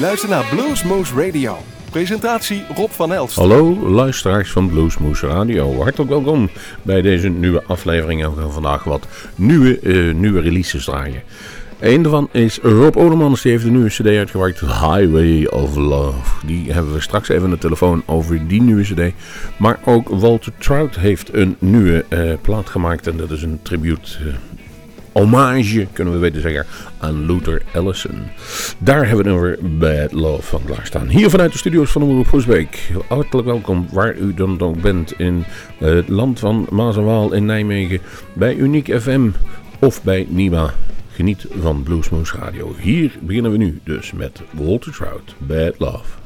luistert naar Bluesmoose Radio. Presentatie Rob van Elst. Hallo luisteraars van Bluesmoose Radio. Hartelijk welkom bij deze nieuwe aflevering. En we gaan vandaag wat nieuwe, uh, nieuwe releases draaien. Een daarvan is Rob Odemans, die heeft een nieuwe cd uitgebracht, Highway of Love. Die hebben we straks even aan de telefoon over die nieuwe cd. Maar ook Walter Trout heeft een nieuwe uh, plaat gemaakt en dat is een tribute... Uh, hommage, kunnen we weten zeggen, aan Luther Allison. Daar hebben we over Bad Love van klaarstaan. Hier vanuit de studio's van Omroep Hoesbeek. Hartelijk welkom waar u dan ook bent in het land van Maas en Waal in Nijmegen. Bij Uniek FM of bij Nima. Geniet van Bluesmoose Radio. Hier beginnen we nu dus met Walter Trout, Bad Love.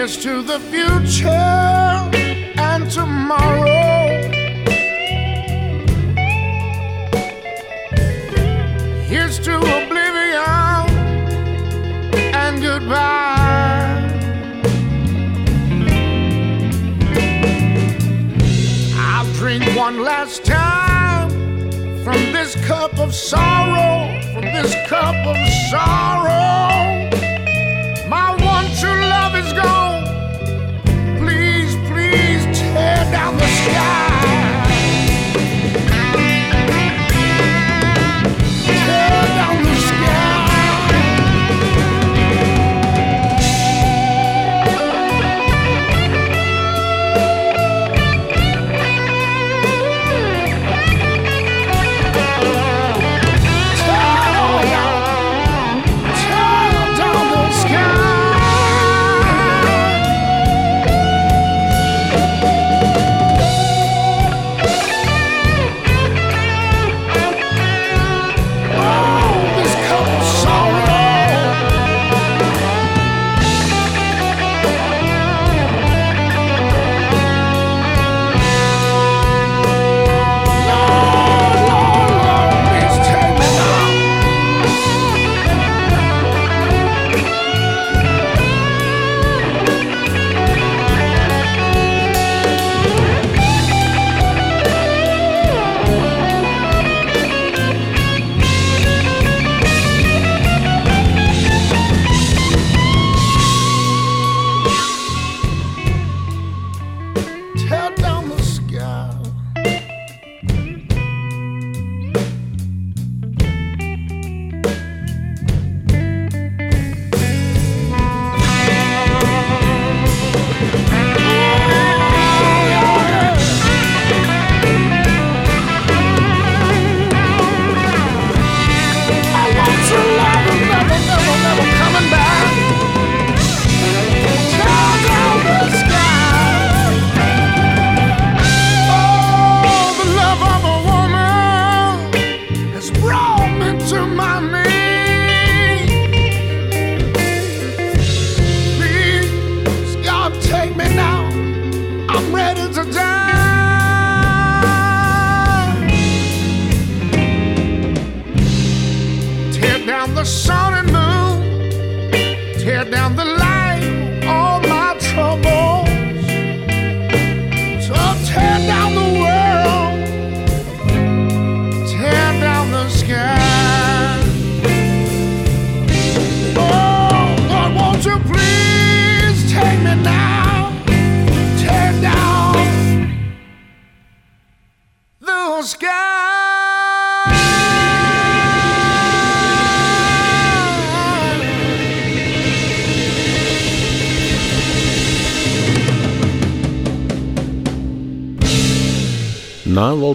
Here's to the future and tomorrow. Here's to oblivion and goodbye. I'll drink one last time from this cup of sorrow, from this cup of sorrow.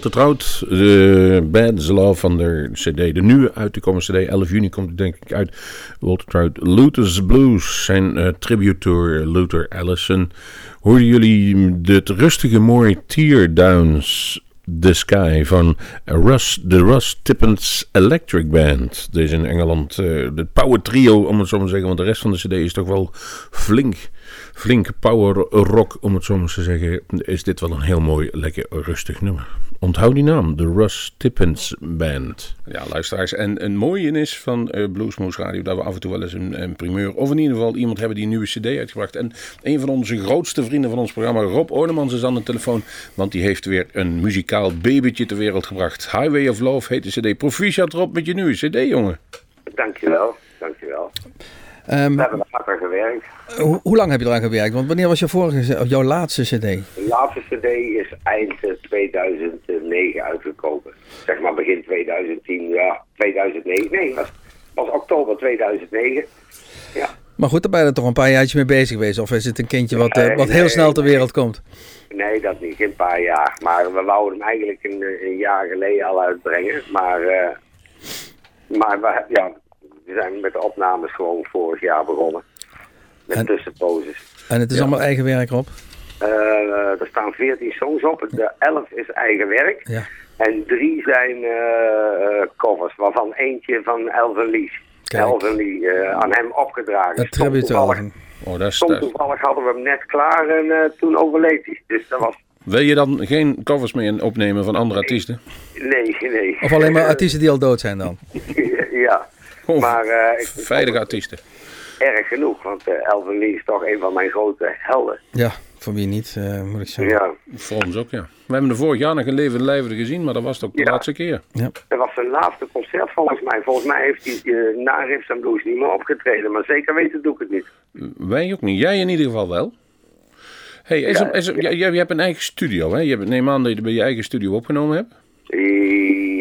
Trout, de Bad Love van de CD, de nieuwe uit te komen CD, 11 juni komt het denk ik uit. Walter Trout, Luther's Blues, zijn eh, tribute tour, Luther Allison. Hoorden jullie het rustige mooie Tear Downs The Sky van Russ, de Russ Tippens Electric Band. Dit is in Engeland uh, de power trio, om het zo maar te zeggen, want de rest van de CD is toch wel flink flink power rock, om het zo maar te zeggen, is dit wel een heel mooi, lekker rustig nummer. Onthoud die naam, de Russ Tippens Band. Ja, luisteraars, en een mooie is van uh, Bluesmoose Radio dat we af en toe wel eens een, een, primeur, of in ieder geval iemand hebben die een nieuwe cd uitgebracht. En een van onze grootste vrienden van ons programma, Rob Ornemans, is aan de telefoon, want die heeft weer een muzikaal babytje ter wereld gebracht. Highway of Love heet de cd. Proficiat Rob met je nieuwe cd, jongen. Dankjewel. dankjewel. Ehm, We hebben er hard aan gewerkt. hoe, hoe lang heb je eraan gewerkt? Want wanneer was je vorige, jouw laatste cd? De laatste cd is eind eh, 2009 uitgekomen. Zeg maar begin 2010, ja, 2009. Nee, was, was oktober 2009. Ja. Maar goed, daar ben je er toch een paar jaartjes mee bezig geweest. Of is het een kindje wat, eh, wat heel nee, snel ter nee. wereld komt? Nee, dat niet. Geen paar jaar. Maar we wouden hem eigenlijk een, een jaar geleden al uitbrengen. Maar, eh, maar we, ja, we zijn met de opnames gewoon vorig jaar begonnen. Met En- tussenposes. En het is Ja. allemaal eigen werk op? Eh, er staan 14 songs op. De 11 is eigen werk. Ja. En drie zijn eh, eh, covers, waarvan eentje van Elvin Lee. Elvin Lee, aan hem opgedragen. Stond tribute album. Oh, dat is, stond dat toevallig hadden we hem net klaar en toen overleed hij. Dus dat was... Wil je dan geen covers meer opnemen van andere artiesten? Nee, nee. Of alleen maar artiesten die al dood zijn dan? ja. Of Maar eh, ik, veilige artiesten? erg genoeg, want eh Elvin Lee is toch een van mijn grote helden. Ja, voor wie niet, eh, moet ik zeggen. Ja. Voor ons ook, ja. We hebben de vorig jaar nog een levende lijvende gezien, maar dat was het ook de Ja. laatste keer. Ja. Dat was zijn laatste concert volgens mij. Volgens mij heeft hij eh, na Riffs en Blues niet meer opgetreden. Maar zeker weten doe ik het niet. Wij ook niet. Jij in ieder geval wel. Hey, is Ja, er, is er, jij, jij hebt een eigen studio, hè? Je hebt, neem aan dat je het bij je eigen studio opgenomen hebt.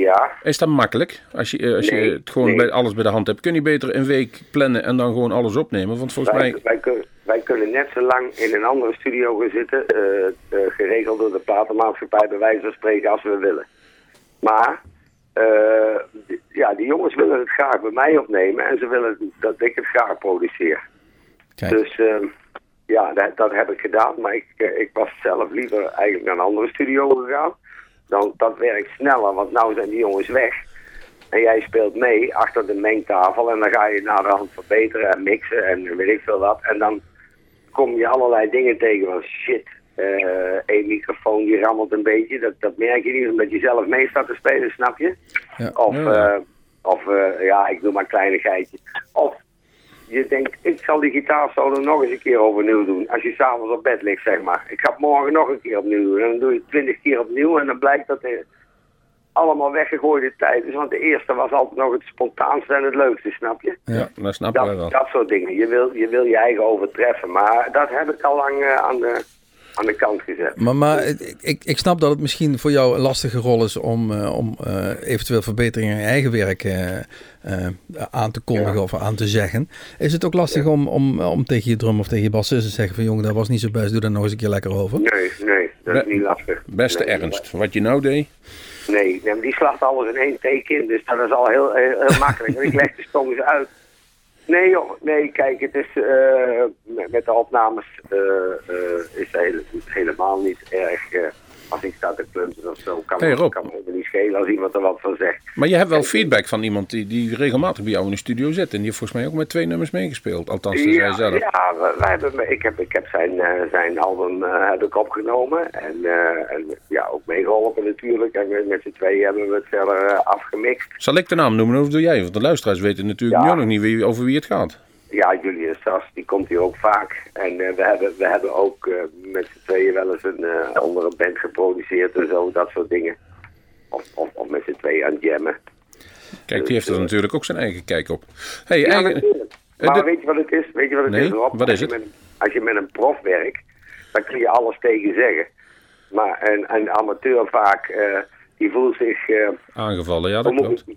Ja, Is dat makkelijk? Als je, eh, als je het gewoon nee. bij, alles bij de hand hebt. Kun je beter een week plannen en dan gewoon alles opnemen? Want volgens wij, mij... wij, kun- wij kunnen net zo lang in een andere studio gaan zitten. eh, eh, geregeld door de platenmaatschappij bij wijze van spreken als we willen. Maar eh, ja, die jongens willen het graag bij mij opnemen. En ze willen dat ik het graag produceer. Kijk, Dus eh, ja, dat, dat heb ik gedaan. Maar ik, ik was zelf liever eigenlijk naar een andere studio gegaan. Dan, dat werkt sneller, want nu zijn die jongens weg. En jij speelt mee achter de mengtafel. En dan ga je naar de hand verbeteren en mixen en weet ik veel wat. En dan kom je allerlei dingen tegen van shit. eh één microfoon die rammelt een beetje. Dat, dat merk je niet omdat je zelf mee staat te spelen, snap je? Ja. Of, Ja. eh, of eh, ja, ik doe maar een kleinigheidje. Of je denkt, ik zal die gitaarsolo nog eens een keer overnieuw doen. Als je s'avonds op bed ligt, zeg maar. Ik ga het morgen nog een keer opnieuw doen. En dan doe je het twintig keer opnieuw. En dan blijkt dat er allemaal weggegooide tijd is. Want de eerste was altijd nog het spontaanste en het leukste, snap je? Ja, dat snappen wij Dat, wel. dat soort dingen. Je wil, je wil je eigen overtreffen. Maar dat heb ik al lang eh, aan, de, aan de kant gezet. Maar, maar ik, ik, ik snap dat het misschien voor jou een lastige rol is om, eh, om eh, eventueel verbeteringen in je eigen werk eh, eh, aan te kondigen Ja. of aan te zeggen. Is het ook lastig om, om, om tegen je drum of tegen je bassist te zeggen van jongen, dat was niet zo best, doe daar nog eens een keer lekker over? Nee, nee, dat is niet lastig. Beste Nee, ernst. Wat je nou deed. Nee, die slacht alles in één take in. Dus dat is al heel, heel, heel makkelijk. Ik leg de songs uit. Nee joh, nee, kijk, het is eh, met, de opnames eh, eh, is het hele- helemaal niet erg. Als ik sta te klunten of zo, kan, Hey, me- Rob. kan me niet schelen als iemand er wat van zegt. Maar je hebt wel feedback van iemand die, die regelmatig bij jou in de studio zit. En die heeft volgens mij ook met twee nummers meegespeeld. Althans, zei hij Ja, zelf. ja wij hebben, ik, heb, ik heb zijn, eh, zijn album eh, heb ik opgenomen en, eh, en ja, ook meegeholpen natuurlijk. En met, met z'n tweeën hebben we het verder afgemixt. Zal ik de naam noemen of doe jij? Want de luisteraars weten natuurlijk Ja. nu nog niet wie, over wie het gaat. Ja, Julius Sas, die komt hier ook vaak. En eh, we, hebben, we hebben ook eh, met z'n tweeën wel eens een eh, andere band geproduceerd en zo, dat soort dingen. Of, of, of met z'n tweeën aan het jammen. Kijk, die heeft er natuurlijk ook zijn eigen kijk op. Hey, Ja, eigen... Eh, Maar de- weet je wat het is? Weet je wat het Nee, is, Rob? wat is als je het? Met, als je met een prof werkt, dan kun je alles tegen zeggen. Maar een, een amateur vaak, eh, die voelt zich... eh, Aangevallen, ja, dat klopt. ik-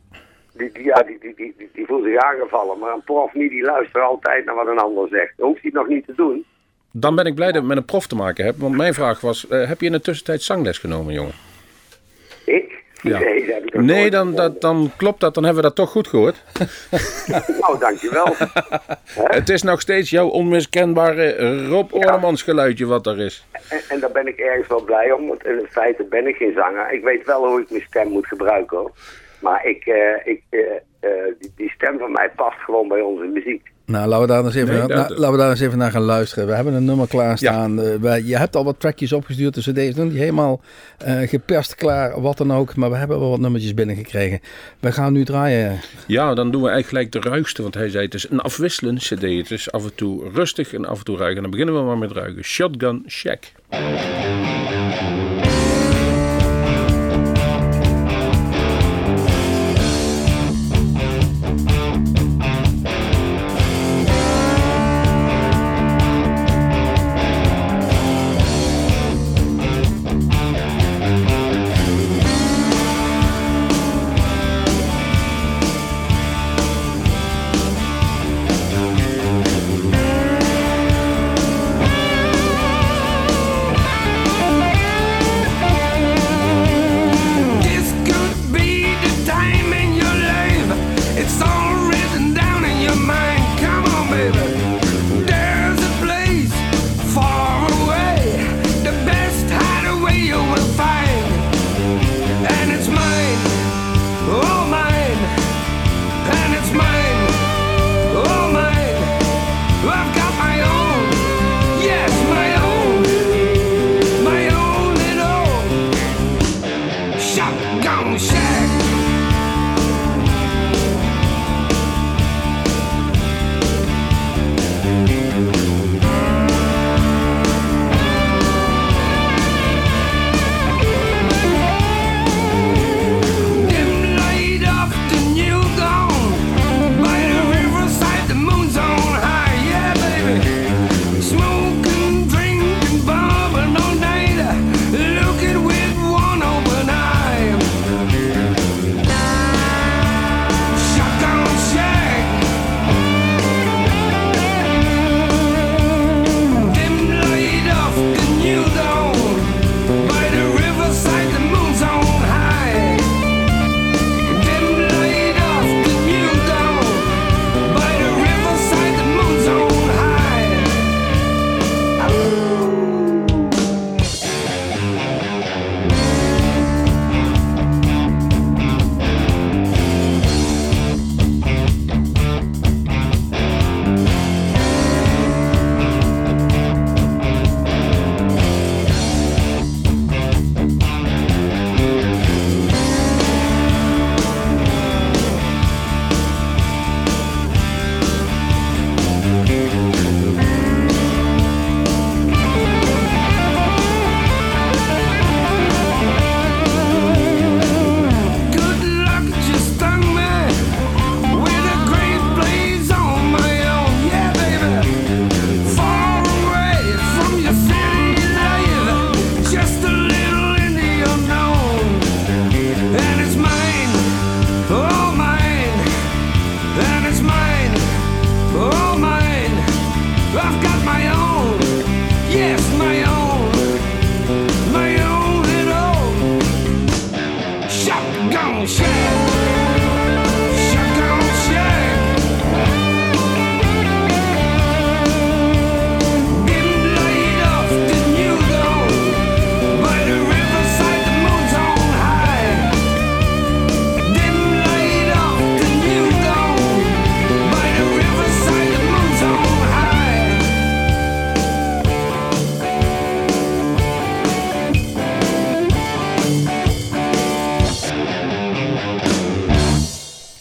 die, die, ja, die, die, die, die, die voelt zich aangevallen. Maar een prof niet, die luistert altijd naar wat een ander zegt. Dan hoeft hij het nog niet te doen. Dan ben ik blij dat ik met een prof te maken heb. Want mijn vraag was, eh, heb je in de tussentijd zangles genomen, jongen? Ik? Ja. Nee, dat heb ik nog Nee, nooit dan, dat, dan klopt dat. Dan hebben we dat toch goed gehoord. Nou, dankjewel. Het is nog steeds jouw onmiskenbare Rob Orlemans geluidje wat er is. en, en daar ben ik ergens wel blij om, want in feite ben ik geen zanger. Ik weet wel hoe ik mijn stem moet gebruiken hoor. Maar ik, eh, ik, eh, eh, die, die stem van mij past gewoon bij onze muziek. Nou, laten we daar eens even, Nee, na- dat- laten we daar eens even naar gaan luisteren. We hebben een nummer klaarstaan. Eh, wij- je hebt al wat trackjes opgestuurd, de cd's nog niet helemaal eh, geperst klaar, wat dan ook. Maar we hebben wel wat nummertjes binnengekregen. We gaan nu draaien. Ja, dan doen we eigenlijk gelijk de ruigste. Want hij zei het is een afwisselende cd. Het is af en toe rustig en af en toe ruig. En dan beginnen we maar met ruigen. Shotgun Shack.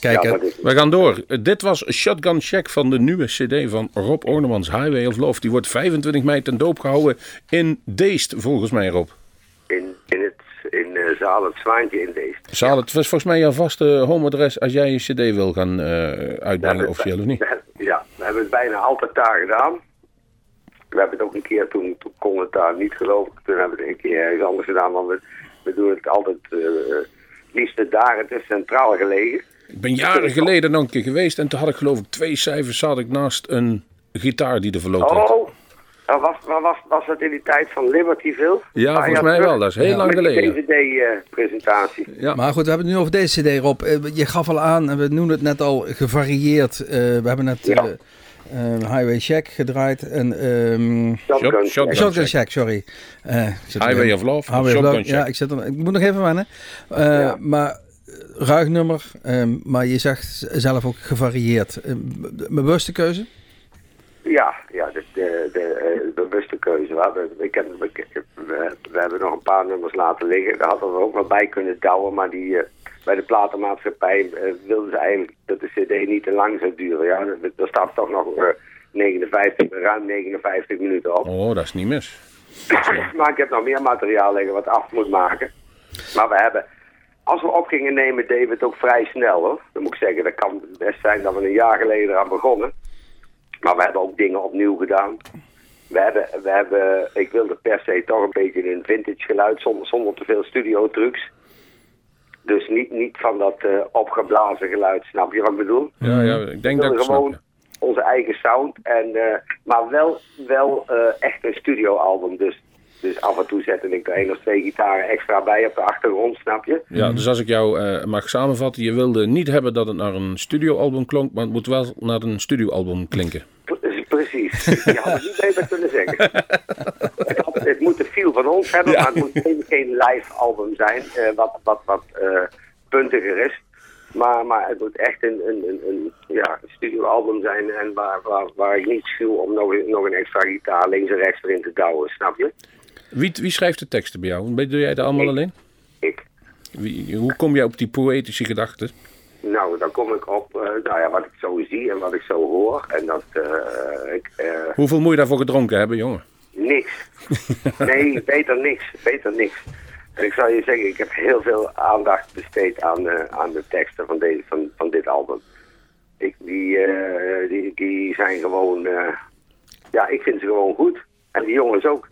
Kijk, Ja, is- We gaan door. Dit was Shotgun Shack van de nieuwe cd van Rob Ornemans, Highway of Love. Die wordt 25 mei ten doop gehouden in Deest, volgens mij Rob. in, in, het, in eh, zaal het Zwaantje in deze. Zaal, het was volgens mij jouw vaste homeadres als jij je cd wil gaan eh, uitbrengen officieel of niet? Ja, we hebben het bijna altijd daar gedaan. We hebben het ook een keer, toen, toen kon het daar niet geloof ik, toen hebben we het een keer ergens anders gedaan. Want we, we doen het altijd eh liefst daar. Het is centraal gelegen. Ik ben jaren geleden nog een keer geweest en toen had ik geloof ik twee cijfers zat ik naast een gitaar die er verloopt. Oh, dat was, was, was, was dat in die tijd van Libertyville? Ja, Ah, volgens mij wel. Dat is heel lang geleden. DVD-presentatie. Ja. Maar goed, we hebben het nu over deze CD, Rob. Eh, Je gaf al aan, en we noemden het net al, gevarieerd. Eh, we hebben net Ja. eh, eh, Highway Shack gedraaid. En, ehm Shotgun. Shotgun. Shotgun Shack, sorry. Eh, Highway of Love, Highway of Shotgun Love. Shack. Ja, ik, zit er, ik moet nog even wennen. Eh, Ja. Maar eh, ruig nummer, ehm, maar je zegt zelf ook gevarieerd. Eh, b- bewuste keuze? Ja, ja de, de, de, eh, bewuste keuze. We, hebben, ik heb, we, we hebben nog een paar nummers laten liggen. Daar hadden we ook wel bij kunnen douwen, maar die, eh, bij de platenmaatschappij eh, wilden ze eigenlijk dat de cd niet te lang zou duren. Ja, er, er staat toch nog eh, 59, ruim 59 minuten op. Oh, dat is niet mis. Maar ik heb nog meer materiaal liggen wat af moet maken. Maar we hebben, als we op gingen nemen, deden we het ook vrij snel hoor. Dan moet ik zeggen, dat kan best zijn dat we een jaar geleden eraan begonnen. Maar we hebben ook dingen opnieuw gedaan. We hebben, we hebben, ik wilde per se toch een beetje een vintage geluid zonder, zonder te veel studio trucs. Dus niet, niet van dat eh, opgeblazen geluid, snap je wat ik bedoel? Ja, ja, ik denk dat ik snap. gewoon ja. onze eigen sound. En, eh, maar wel, wel eh, echt een studioalbum. Dus, dus af en toe zette ik er één of twee gitaren extra bij op de achtergrond, snap je? Ja, dus als ik jou eh, mag samenvatten, je wilde niet hebben dat het naar een studioalbum klonk, maar het moet wel naar een studioalbum klinken. Pre- Precies. Je had het niet beter kunnen zeggen. het, had- het moet de feel van ons hebben, Ja. maar het moet geen, geen live album zijn. eh, wat wat, wat eh, puntiger is. Maar, maar het moet echt een, een, een, een, ja, een studioalbum zijn en waar, waar, waar ik niet schuw om nog, een- nog een extra gitaar links en rechts erin te douwen, snap je? Wie, wie schrijft de teksten bij jou? Doe jij dat allemaal Ik. alleen? Ik. Wie, hoe kom jij op die poëtische gedachten? Nou, dan kom ik op eh, nou ja, wat ik zo zie en wat ik zo hoor. En dat eh, ik, eh, Hoeveel moet je daarvoor gedronken hebben, jongen? niks. Nee, beter niks. Beter niks. En ik zal je zeggen, ik heb heel veel aandacht besteed aan, aan de teksten van, deze, van, van dit album. Ik, die, die, die zijn gewoon, ja, ik vind ze gewoon goed. En die jongens ook.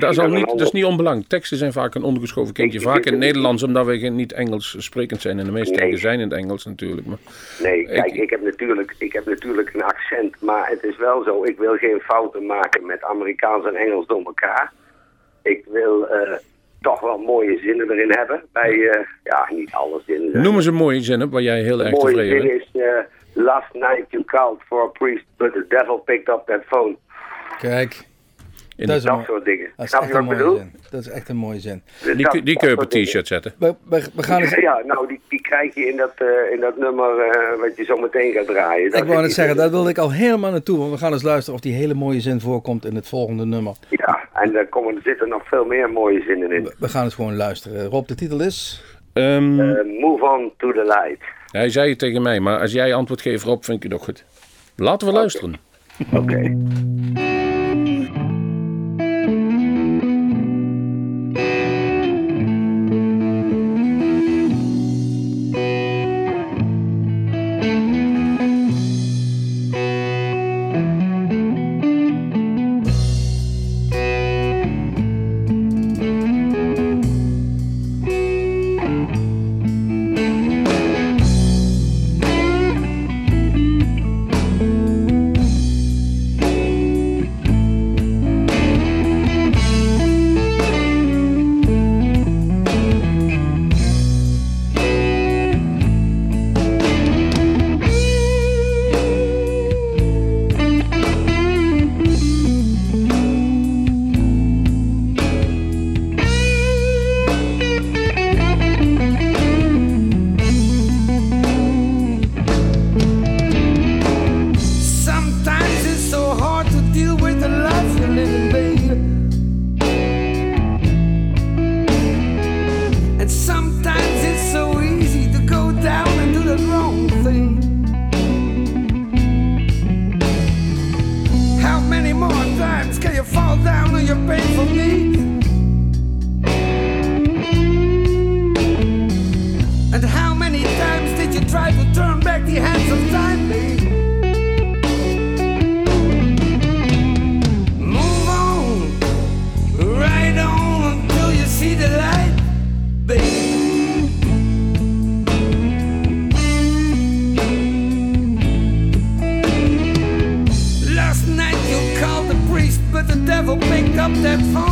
Dat is, al niet, dat is niet onbelangrijk. Teksten zijn vaak een ondergeschoven kindje. Ik- Vaak in het Nederlands, omdat we geen- niet Engels sprekend zijn. En de meeste Nee. zijn in het Engels natuurlijk. Maar Nee, kijk, Ik- ik, heb natuurlijk, ik heb natuurlijk een accent, maar het is wel zo, ik wil geen fouten maken met Amerikaans en Engels door elkaar. Ik wil eh, toch wel mooie zinnen erin hebben. Bij, eh, ja, niet alle zinnen. noem eens een mooie zin op waar jij heel erg mooie tevreden zin bent. is, eh, last night you called for a priest, but the devil picked up that phone. Kijk, In dat Dat soort dingen. dat is Snap je echt een wat ik bedoel? zin. Dat is echt een mooie zin. Dus die, dat- kun- die dat kun je op een t-shirt zetten. We, we, we gaan eens, Ja, nou, die, die krijg je in dat, eh, in dat nummer eh, wat je zo meteen gaat draaien. Daar ik wou net zeggen, daar wilde ik al helemaal naartoe. Want we gaan eens luisteren of die hele mooie zin voorkomt in het volgende nummer. Ja, en daar komen, er zitten nog veel meer mooie zinnen in. We, we gaan eens gewoon luisteren. Rob, de titel is... Ehm, Eh, move on to the light. hij zei het tegen mij, maar als jij antwoord geeft Rob, vind ik het ook goed. Laten we luisteren. Oké. Picked up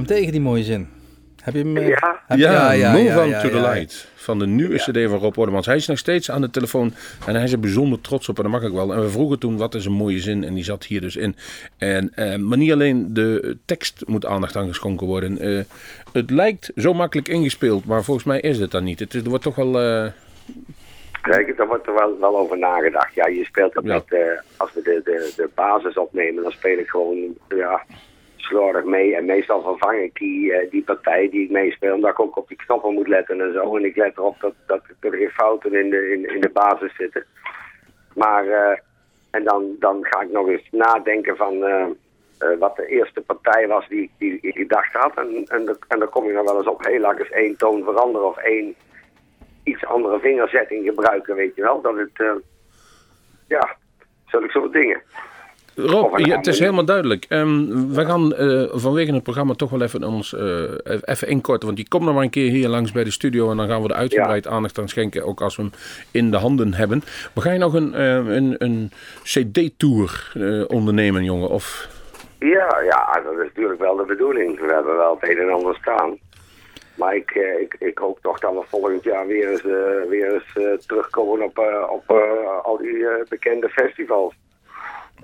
hem tegen, die mooie zin. Heb je hem? eh, Ja. heb- Ja, Move on ja, to the ja. Light. Van de nieuwe cd van Rob Ordemans. Hij is nog steeds aan de telefoon en hij is er bijzonder trots op. En dat mag ik wel. En we vroegen toen, wat is een mooie zin? En die zat hier dus in. En, eh, maar niet alleen de tekst moet aandacht aan geschonken worden. Eh, het lijkt zo makkelijk ingespeeld, maar volgens mij is het dan niet. Het, is- er wordt toch wel... eh, Kijk, daar wordt er wel, wel over nagedacht. Ja, je speelt Ja. met, eh, als we de, de, de basis opnemen, dan speel ik gewoon ja, slordig mee. En meestal vervang ik die, eh, die partij die ik meespeel, omdat ik ook op die knoppen moet letten en zo. En ik let erop dat, dat er geen fouten in de, in, in de basis zitten. Maar, eh, en dan, dan ga ik nog eens nadenken van eh, wat de eerste partij was die, die ik gedacht had. En, en, dan- en dan kom je dan wel eens op, heel ik eens één toon veranderen of één iets andere vingerzetting gebruiken, weet je wel. Dat het, ja, zulke soort dingen. Rob, ja, het is helemaal duidelijk. Ehm, we gaan eh, vanwege het programma toch wel even ons eh, even inkorten. Want die komt nog maar een keer hier langs bij de studio. En dan gaan we er uitgebreid aandacht aan schenken. Ook als we hem in de handen hebben. Maar ga je nog een, eh, een, een CD-tour ondernemen, jongen? Of... Ja, ja, dat is natuurlijk wel de bedoeling. We hebben wel het een en ander staan. Maar ik, ik, ik hoop toch dat we volgend jaar weer eens, weer eens terugkomen op, op al die bekende festivals.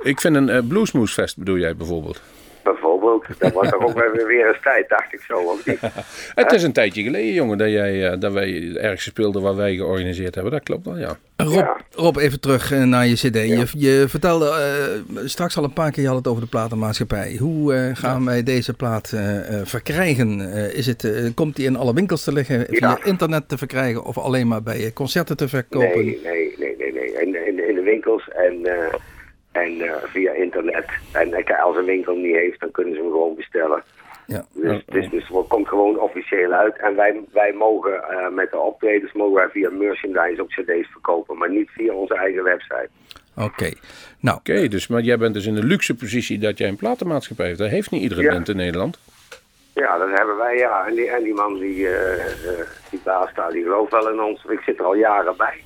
Ik vind een uh, Bluesmoose Fest bedoel jij bijvoorbeeld? Bijvoorbeeld. dat was toch ook weer, weer eens tijd, dacht ik zo. Of niet? Het is een tijdje geleden, jongen, dat, jij, eh, dat wij ergens speelden waar wij georganiseerd hebben. Dat klopt wel, ja. Rob, Ja. Rob even terug eh, naar je cd. Je, je vertelde eh, straks al een paar keer, je had het over de platenmaatschappij. Hoe eh, gaan wij deze plaat eh, eh, verkrijgen? Eh, is het, eh, komt die in alle winkels te liggen, via internet te verkrijgen of alleen maar bij concerten te verkopen? Nee, nee, nee, nee, nee. In, in, in de winkels en, eh, en eh, via internet. En als een winkel niet heeft, dan kunnen ze hem gewoon bestellen. Ja. Dus, dus, dus het komt gewoon officieel uit. En wij, wij mogen eh, met de optredens mogen wij via merchandise ook cd's verkopen. Maar niet via onze eigen website. Oké. Nou, Oké, dus, maar jij bent dus in de luxe positie dat jij een platenmaatschappij heeft. Dat heeft niet iedere Ja. band in Nederland. Ja, dat hebben wij, ja. En die, en die man, die, eh, eh, die baas daar, die gelooft wel in ons. Ik zit er al jaren bij.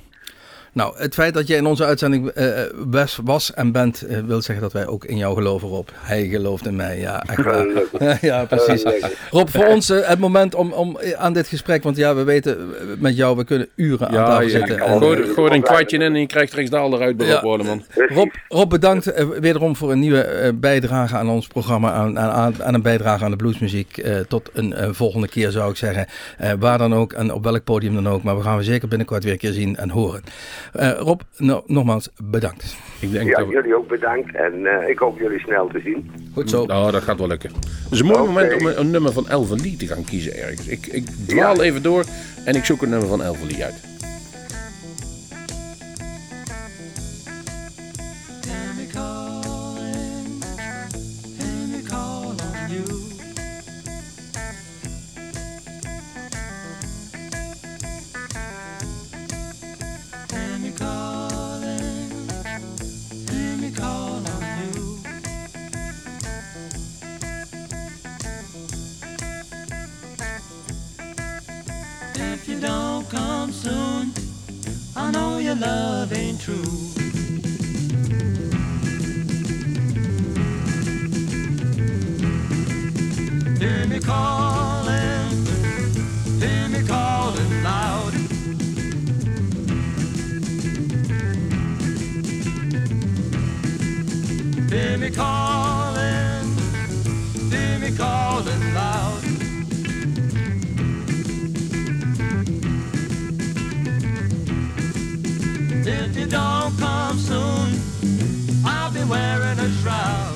Nou, het feit dat jij in onze uitzending eh, was, was en bent, eh, wil zeggen dat wij ook in jou geloven, Rob. Hij gelooft in mij, ja, echt waar. Gelukkig. ja, precies. Rob, voor ons het moment om, om aan dit gesprek, want ja, we weten met jou, we kunnen uren aan tafel je, zitten. ja, gooi, een kwartje in en je krijgt eruit bij Ja. Rob. Precies. Rob, Rob, bedankt wederom voor een nieuwe bijdrage aan ons programma, aan, aan, aan een bijdrage aan de bluesmuziek. Eh, tot een volgende keer zou ik zeggen. Eh, waar dan ook en op welk podium dan ook. Maar we gaan we zeker binnenkort weer een keer zien en horen. Eh, Rob, no- nogmaals bedankt. Ik denk Ja, dat we- jullie ook bedankt. En eh, ik hoop jullie snel te zien. Goed zo. Nou, dat gaat wel lukken. Het is een mooi moment om een, een nummer van Elven Lee te gaan kiezen ergens. Ik, ik dwaal even door en ik zoek een nummer van Elven Lee uit. Love ain't true. Hear me calling, hear me calling loud. Hear me calling, hear me calling If you don't come soon, I'll be wearing a shroud.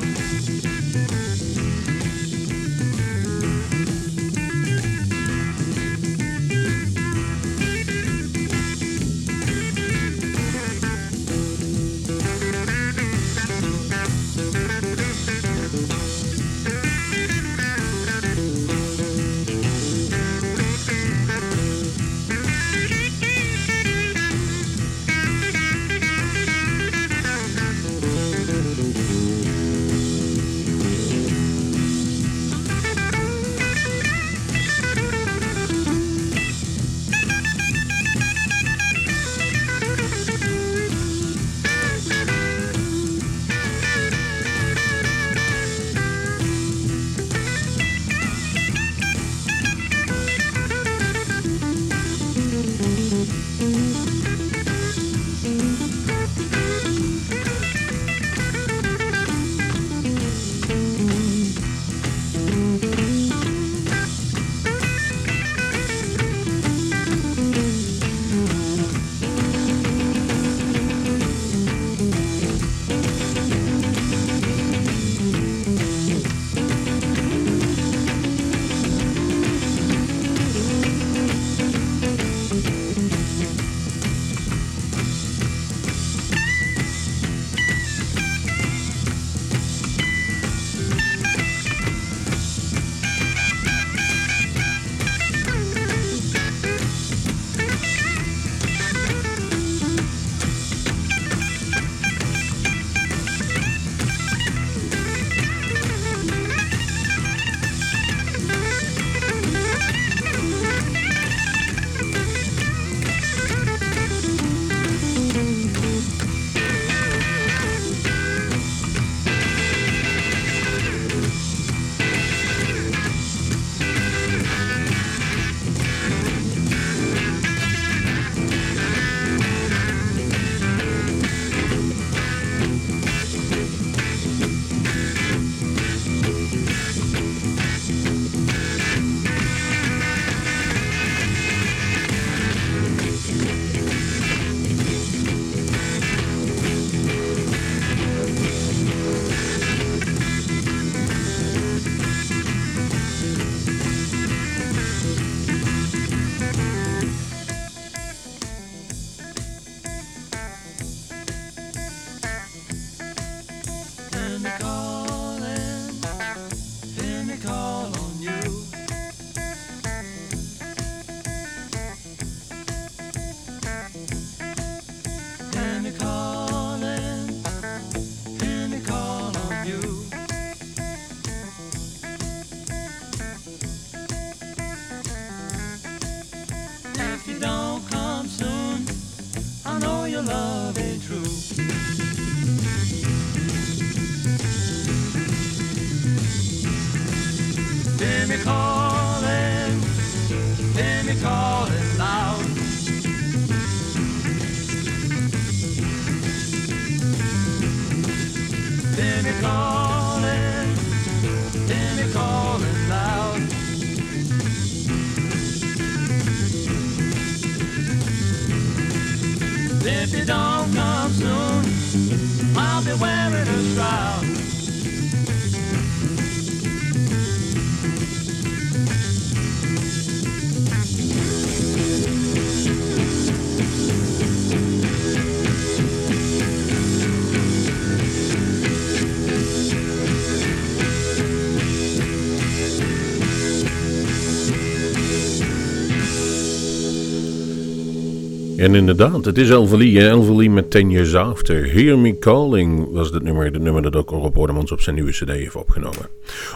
En inderdaad, het is Elvelie. Elvelie met Ten Years After. Hear Me Calling was het nummer. Het nummer dat ook Rob Ordemans op zijn nieuwe cd heeft opgenomen.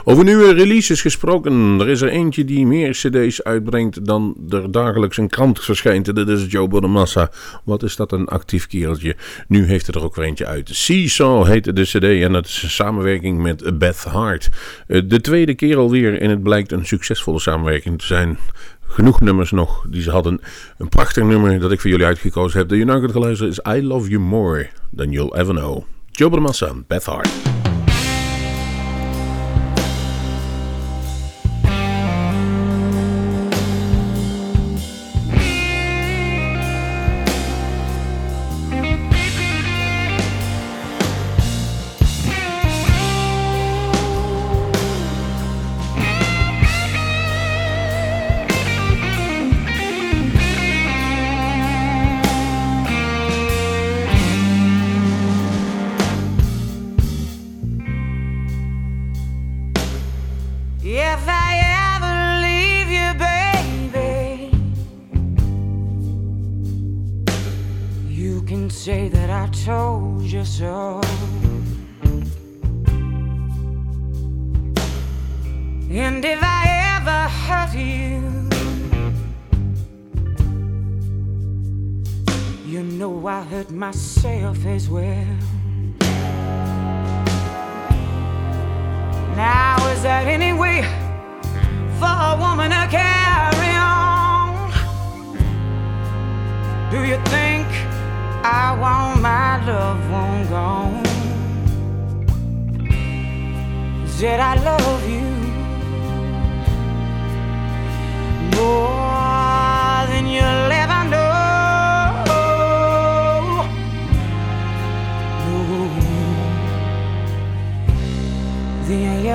Over nieuwe releases gesproken. Er is er eentje die meer cd's uitbrengt dan er dagelijks een krant verschijnt. Dit is Joe Bonamassa. Wat is dat een actief kereltje. Nu heeft het er ook weer eentje uit. Seesaw heette de cd en dat is een samenwerking met Beth Hart. Eh, De tweede keer alweer en het blijkt een succesvolle samenwerking te zijn genoeg nummers nog die ze hadden. Een prachtig nummer dat ik voor jullie uitgekozen heb. Dat je nou kunt geluisteren is I Love You More Than You'll Ever Know. Joe Bramassa, Beth Hart. Hurt myself as well. Now, is that any way for a woman to carry on? Do you think I want my loved one gone? Said I love you more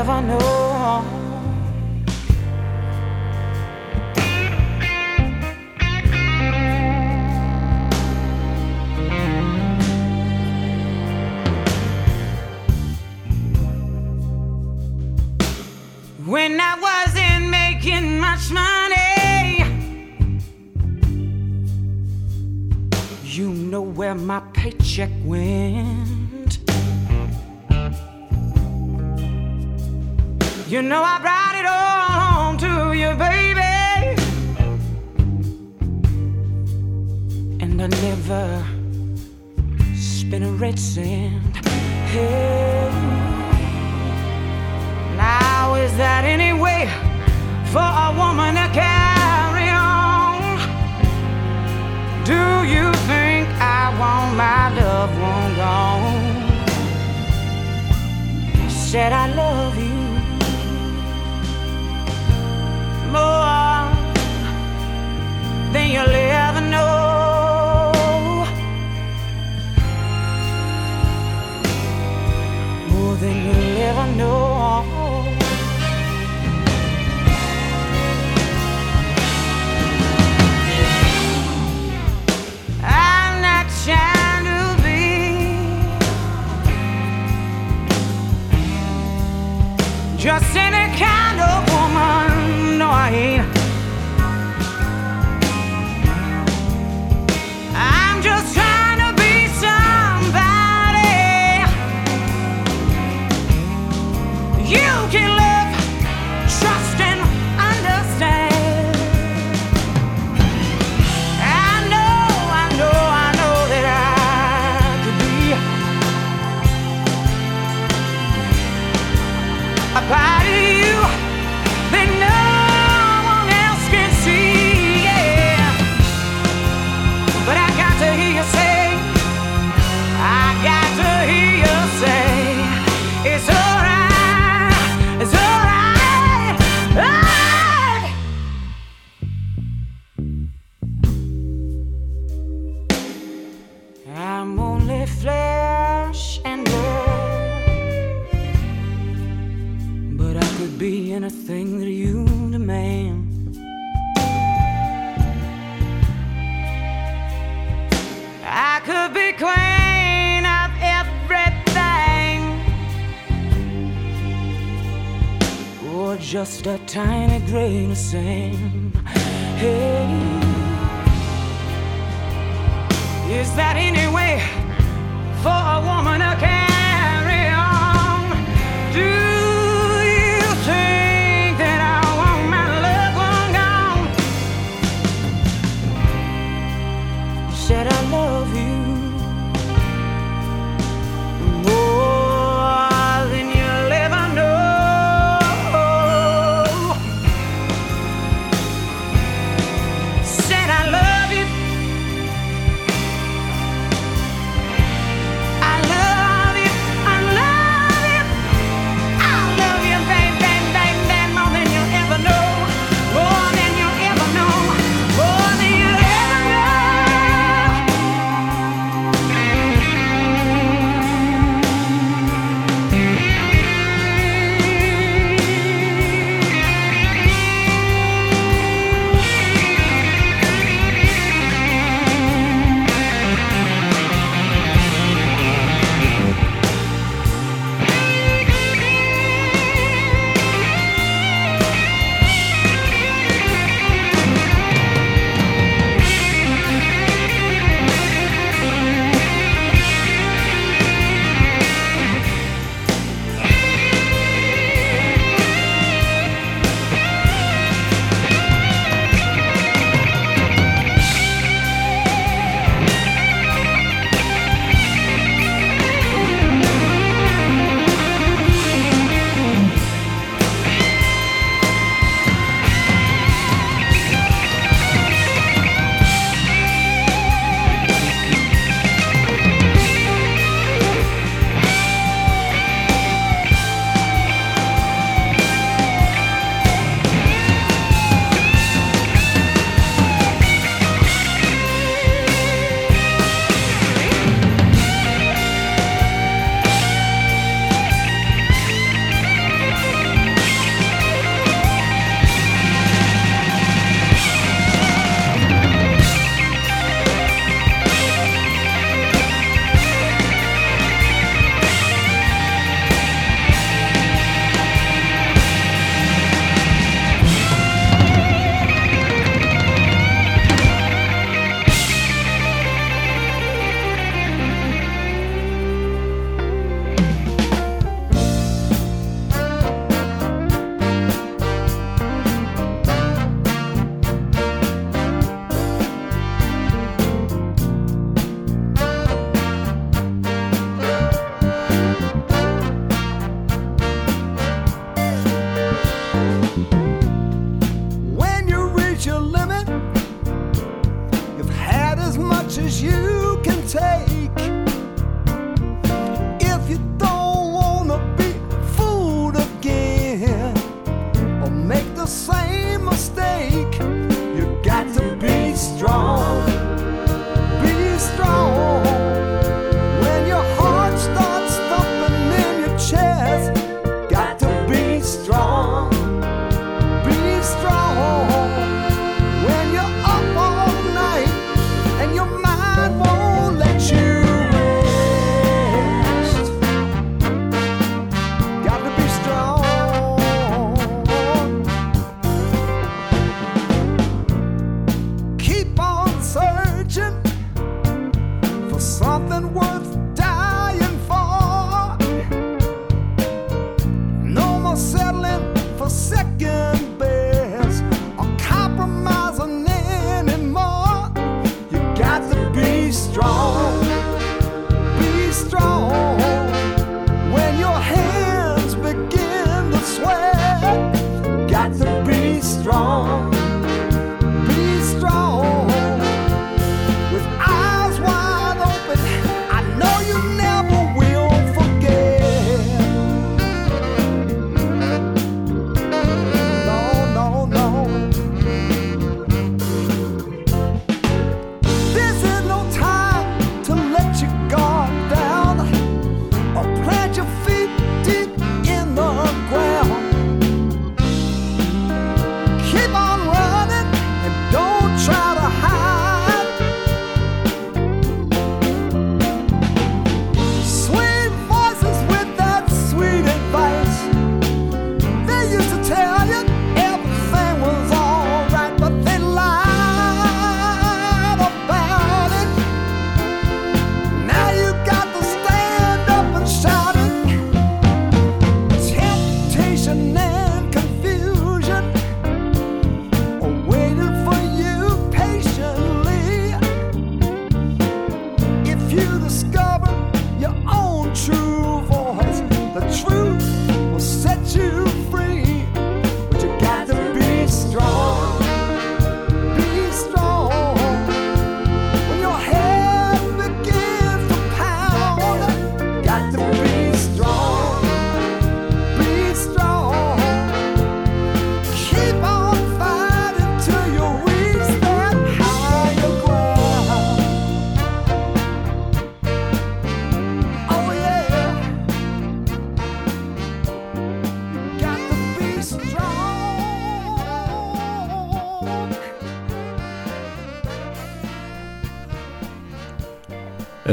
than you ever know. When I wasn't making much money, you know where my paycheck went. You know I brought it all home to you, baby. And I never spent a red cent. Hey. Now is that any way for a woman to carry on? Do you think I want my loved one gone? Said I love you more than you'll ever just a tiny grain of sand. once.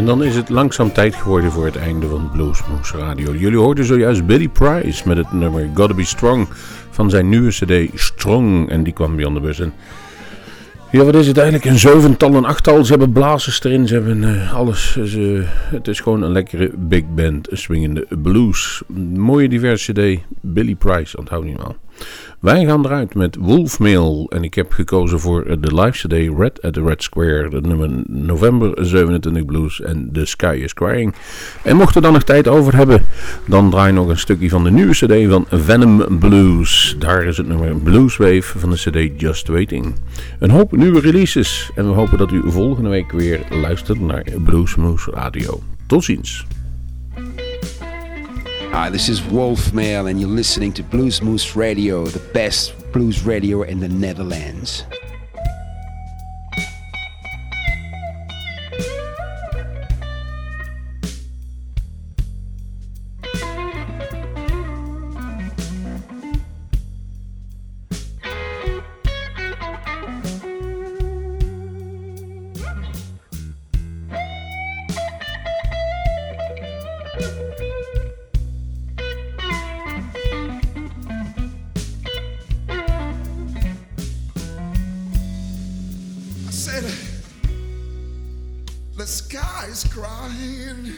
En dan is het langzaam tijd geworden voor het einde van Bluesmoose Radio. Jullie hoorden zojuist Billy Price met het nummer Gotta Be Strong van zijn nieuwe cd Strong. En die kwam bij aan de bus. Ja, wat is het eigenlijk? Een zevental, een achttal. Ze hebben blazers erin, ze hebben eh, alles. Ze, het is gewoon een lekkere big band, een swingende blues. Mooie diverse cd, Billy Price, onthoud niet maar. Wij gaan eruit met Wolfmail en ik heb gekozen voor de live CD Red at the Red Square, het nummer November 27 Blues en The Sky is Crying. En mocht er dan nog tijd over hebben, dan draai nog een stukje van de nieuwe CD van Venom Blues. Daar is het nummer Blues Wave van de CD Just Waiting. Een hoop nieuwe releases en we hopen dat u volgende week weer luistert naar Bluesmoose Radio. Tot ziens. Hi, this is Wolf Mail, and you're listening to Blues Moose Radio, the best blues radio in the Netherlands. Said, the sky's crying.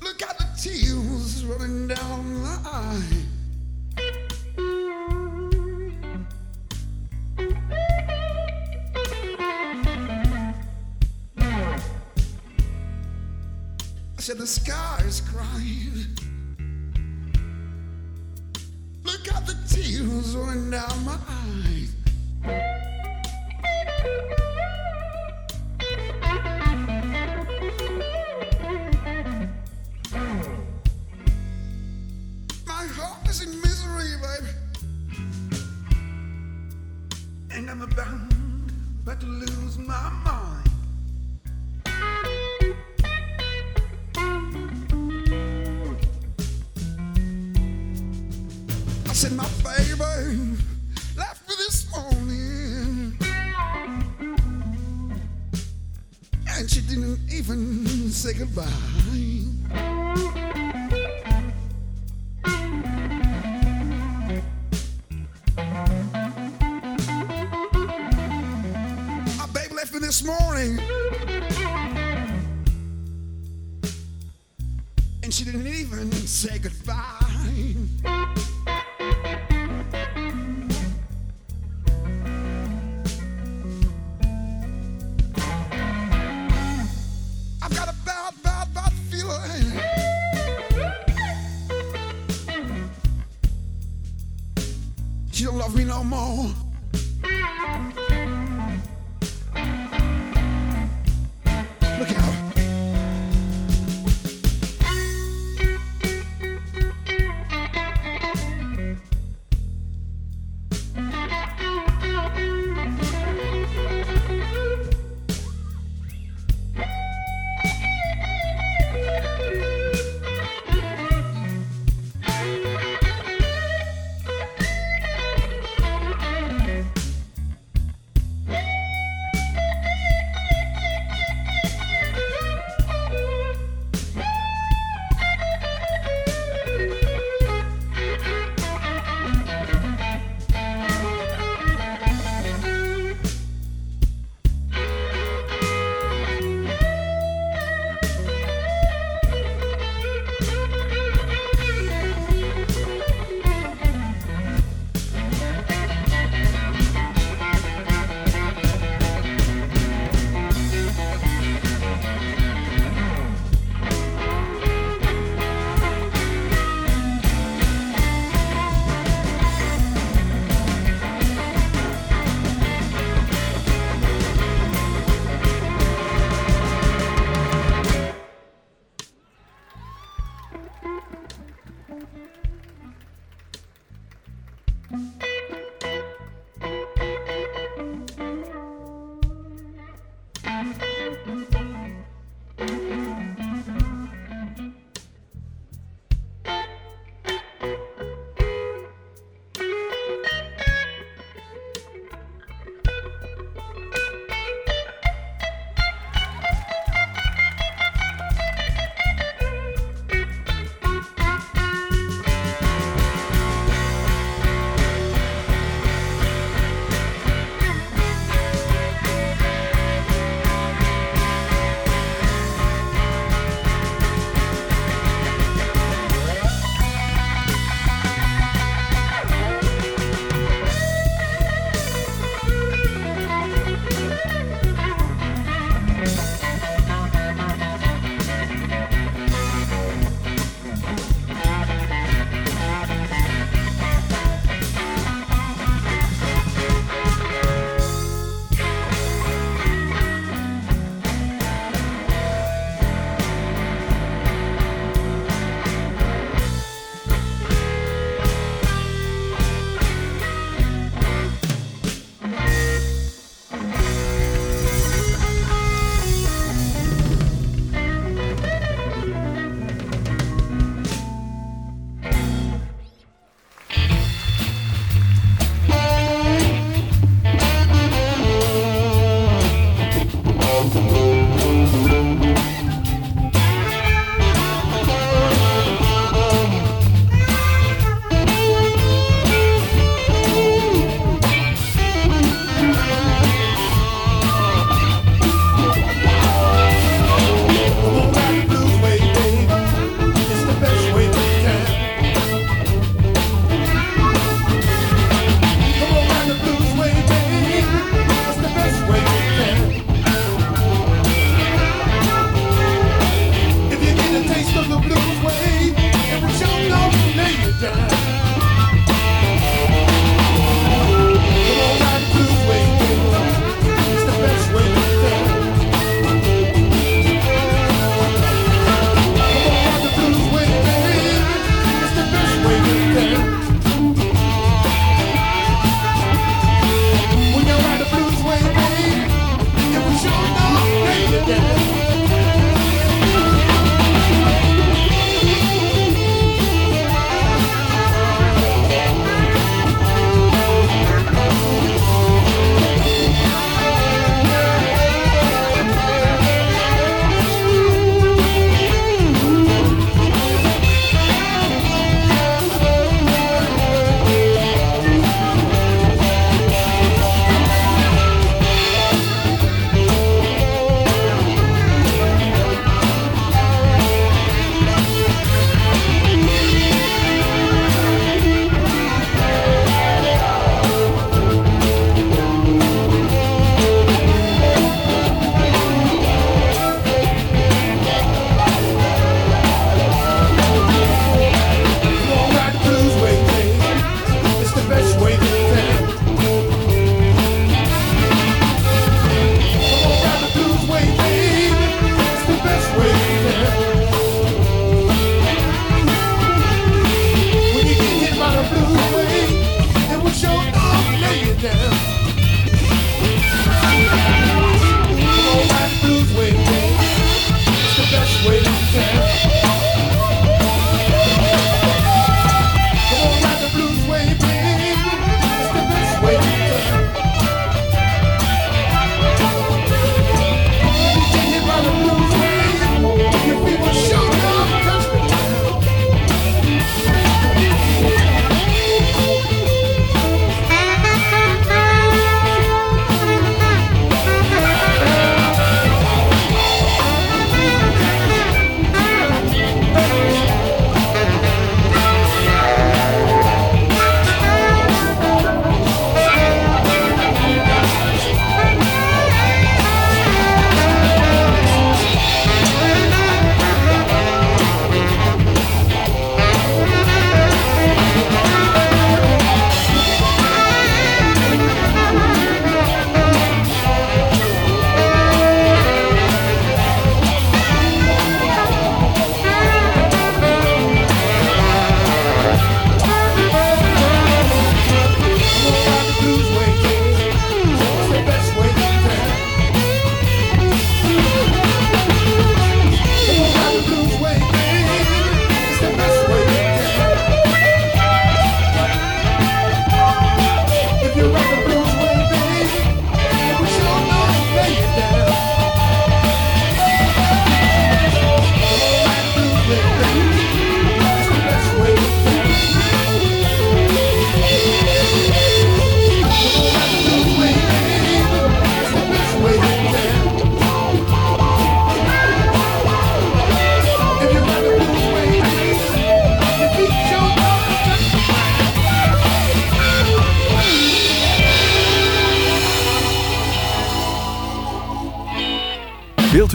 Look at the tears running down the eye. I said, the sky's crying. Look at the tears running down my eyes.